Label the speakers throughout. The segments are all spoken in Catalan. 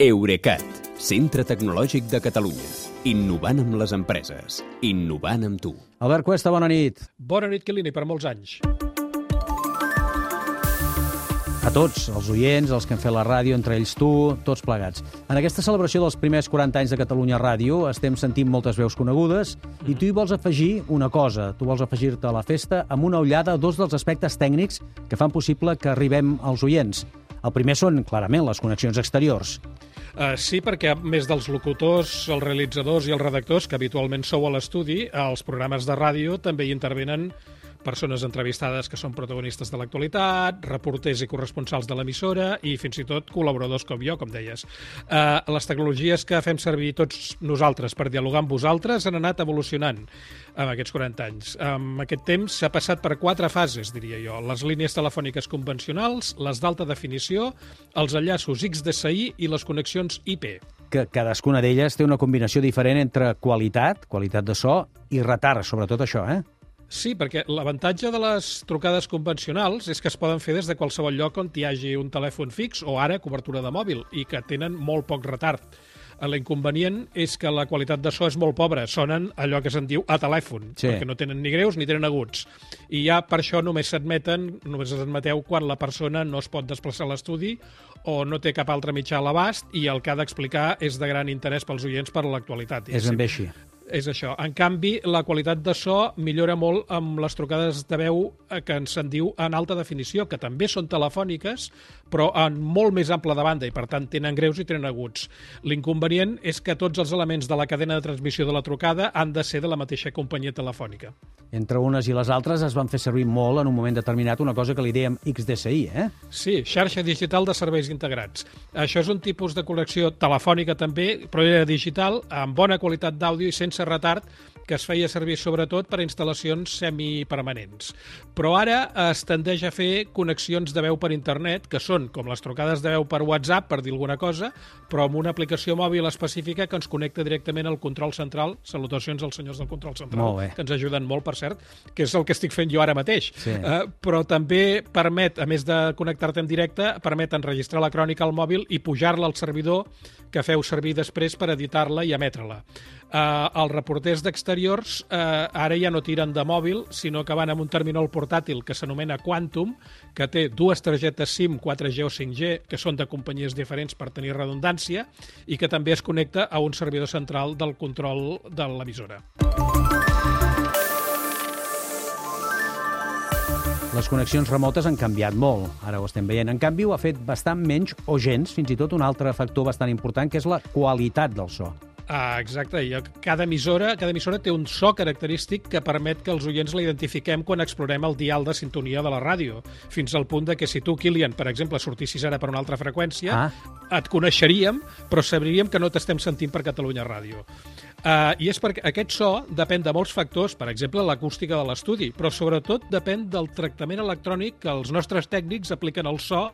Speaker 1: Eurecat, centre tecnològic de Catalunya. Innovant amb les empreses. Innovant amb tu.
Speaker 2: Albert Cuesta, bona nit.
Speaker 3: Bona nit, Quilini, per molts anys.
Speaker 2: A tots, els oients, els que han fet la ràdio, entre ells tu, tots plegats. En aquesta celebració dels primers 40 anys de Catalunya Ràdio estem sentint moltes veus conegudes i tu hi vols afegir una cosa. Tu vols afegir-te a la festa amb una ullada a dos dels aspectes tècnics que fan possible que arribem als oients. El primer són, clarament, les connexions exteriors.
Speaker 3: Uh, sí, perquè més dels locutors, els realitzadors i els redactors, que habitualment sou a l'estudi, als programes de ràdio també hi intervenen persones entrevistades que són protagonistes de l'actualitat, reporters i corresponsals de l'emissora i fins i tot col·laboradors com jo, com deies. Uh, les tecnologies que fem servir tots nosaltres per dialogar amb vosaltres han anat evolucionant en aquests 40 anys. En aquest temps s'ha passat per quatre fases, diria jo. Les línies telefòniques convencionals, les d'alta definició, els enllaços XDSI i les connexions IP
Speaker 2: que cadascuna d'elles té una combinació diferent entre qualitat, qualitat de so, i retard, sobretot això, eh?
Speaker 3: Sí, perquè l'avantatge de les trucades convencionals és que es poden fer des de qualsevol lloc on hi hagi un telèfon fix o ara cobertura de mòbil i que tenen molt poc retard. L'inconvenient és que la qualitat de so és molt pobra. Sonen allò que se'n diu a telèfon, sí. perquè no tenen ni greus ni tenen aguts. I ja per això només s'admeten, només s'admeteu quan la persona no es pot desplaçar a l'estudi o no té cap altre mitjà a l'abast i el que ha d'explicar és de gran interès pels oients per l'actualitat.
Speaker 2: És ben bé així
Speaker 3: és això. En canvi, la qualitat de so millora molt amb les trucades de veu eh, que ens se'n diu en alta definició, que també són telefòniques, però en molt més ample de banda i, per tant, tenen greus i tenen aguts. L'inconvenient és que tots els elements de la cadena de transmissió de la trucada han de ser de la mateixa companyia telefònica.
Speaker 2: Entre unes i les altres es van fer servir molt en un moment determinat una cosa que li dèiem XDSI, eh?
Speaker 3: Sí, xarxa digital de serveis integrats. Això és un tipus de connexió telefònica també, però era digital, amb bona qualitat d'àudio i sense retard, que es feia servir sobretot per a instal·lacions semipermanents. Però ara es tendeix a fer connexions de veu per internet, que són com les trucades de veu per WhatsApp, per dir alguna cosa, però amb una aplicació mòbil específica que ens connecta directament al control central. Salutacions als senyors del control central, que ens ajuden molt, per cert, que és el que estic fent jo ara mateix. Sí. Uh, però també permet, a més de connectar-te en directe, permet enregistrar la crònica al mòbil i pujar-la al servidor que feu servir després per editar-la i emetre-la. Uh, els reporters d'exteriors uh, ara ja no tiren de mòbil, sinó que van amb un terminal portàtil que s'anomena Quantum, que té dues targetes SIM 4G o 5G, que són de companyies diferents per tenir redundància, i que també es connecta a un servidor central del control de l'emissora.
Speaker 2: Les connexions remotes han canviat molt, ara ho estem veient. En canvi, ho ha fet bastant menys o gens, fins i tot un altre factor bastant important, que és la qualitat del so.
Speaker 3: Ah, exacte, i cada emissora, cada emissora té un so característic que permet que els oients la identifiquem quan explorem el dial de sintonia de la ràdio, fins al punt de que si tu, Kilian, per exemple, sortissis ara per una altra freqüència, ah. et coneixeríem, però sabríem que no t'estem sentint per Catalunya Ràdio. Uh, I és perquè aquest so depèn de molts factors, per exemple, l'acústica de l'estudi, però sobretot depèn del tractament electrònic que els nostres tècnics apliquen al so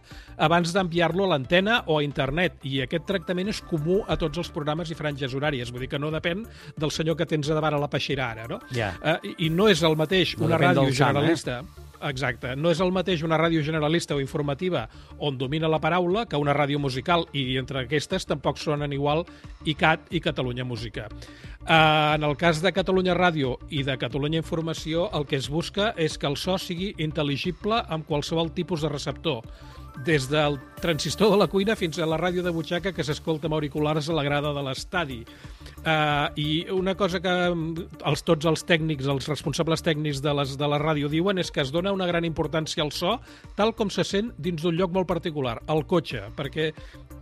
Speaker 3: abans d'enviar-lo a l'antena o a internet. I aquest tractament és comú a tots els programes i franges horàries. Vull dir que no depèn del senyor que tens a davant a la peixera ara, no?
Speaker 2: Yeah.
Speaker 3: Uh, I no és el mateix no una ràdio generalista... eh? Exacte. No és el mateix una ràdio generalista o informativa on domina la paraula que una ràdio musical i entre aquestes tampoc sonen igual ICAT i Catalunya Música. Uh, en el cas de Catalunya Ràdio i de Catalunya Informació, el que es busca és que el so sigui intel·ligible amb qualsevol tipus de receptor des del transistor de la cuina fins a la ràdio de butxaca que s'escolta amb auriculars a la grada de l'estadi. Uh, I una cosa que els, tots els tècnics, els responsables tècnics de, les, de la ràdio diuen és que es dona una gran importància al so tal com se sent dins d'un lloc molt particular, el cotxe, perquè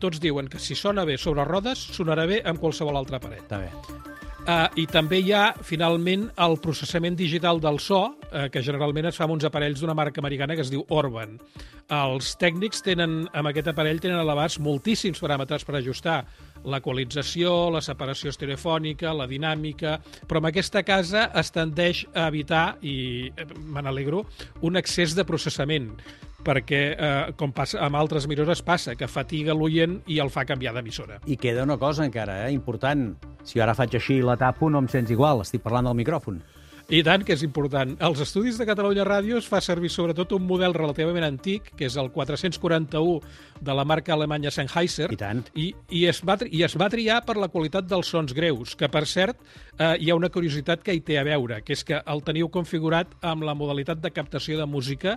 Speaker 3: tots diuen que si sona bé sobre rodes, sonarà bé amb qualsevol altre aparell.
Speaker 2: Està bé.
Speaker 3: Uh, I també hi ha, finalment, el processament digital del so, uh, que generalment es fa amb uns aparells d'una marca americana que es diu Orban. Els tècnics tenen, amb aquest aparell, tenen elevats moltíssims paràmetres per ajustar l'equalització, la separació estereofònica, la dinàmica, però en aquesta casa es tendeix a evitar, i eh, me n'alegro, un excés de processament perquè, eh, com passa amb altres emissores, passa que fatiga l'oient i el fa canviar d'emissora.
Speaker 2: I queda una cosa encara, eh, important. Si ara faig així i la tapo, no em sents igual, estic parlant del micròfon.
Speaker 3: I tant que és important. Els estudis de Catalunya Ràdio es fa servir sobretot un model relativament antic, que és el 441 de la marca alemanya Sennheiser.
Speaker 2: I tant.
Speaker 3: I, i, es va, I es va triar per la qualitat dels sons greus, que per cert eh, hi ha una curiositat que hi té a veure, que és que el teniu configurat amb la modalitat de captació de música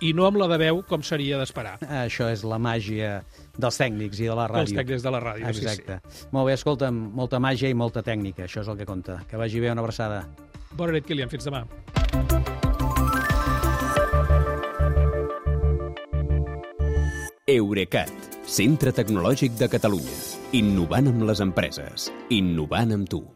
Speaker 3: i no amb la de veu, com seria d'esperar.
Speaker 2: Això és la màgia dels tècnics i de la ràdio.
Speaker 3: Dels tècnics de la ràdio,
Speaker 2: Exacte.
Speaker 3: sí, sí.
Speaker 2: Molt bé, escolta'm, molta màgia i molta tècnica, això és el que compta. Que vagi bé, una abraçada.
Speaker 3: Bona nit, Kilian. Fins demà.
Speaker 1: Eurecat, centre tecnològic de Catalunya. Innovant amb les empreses. Innovant amb tu.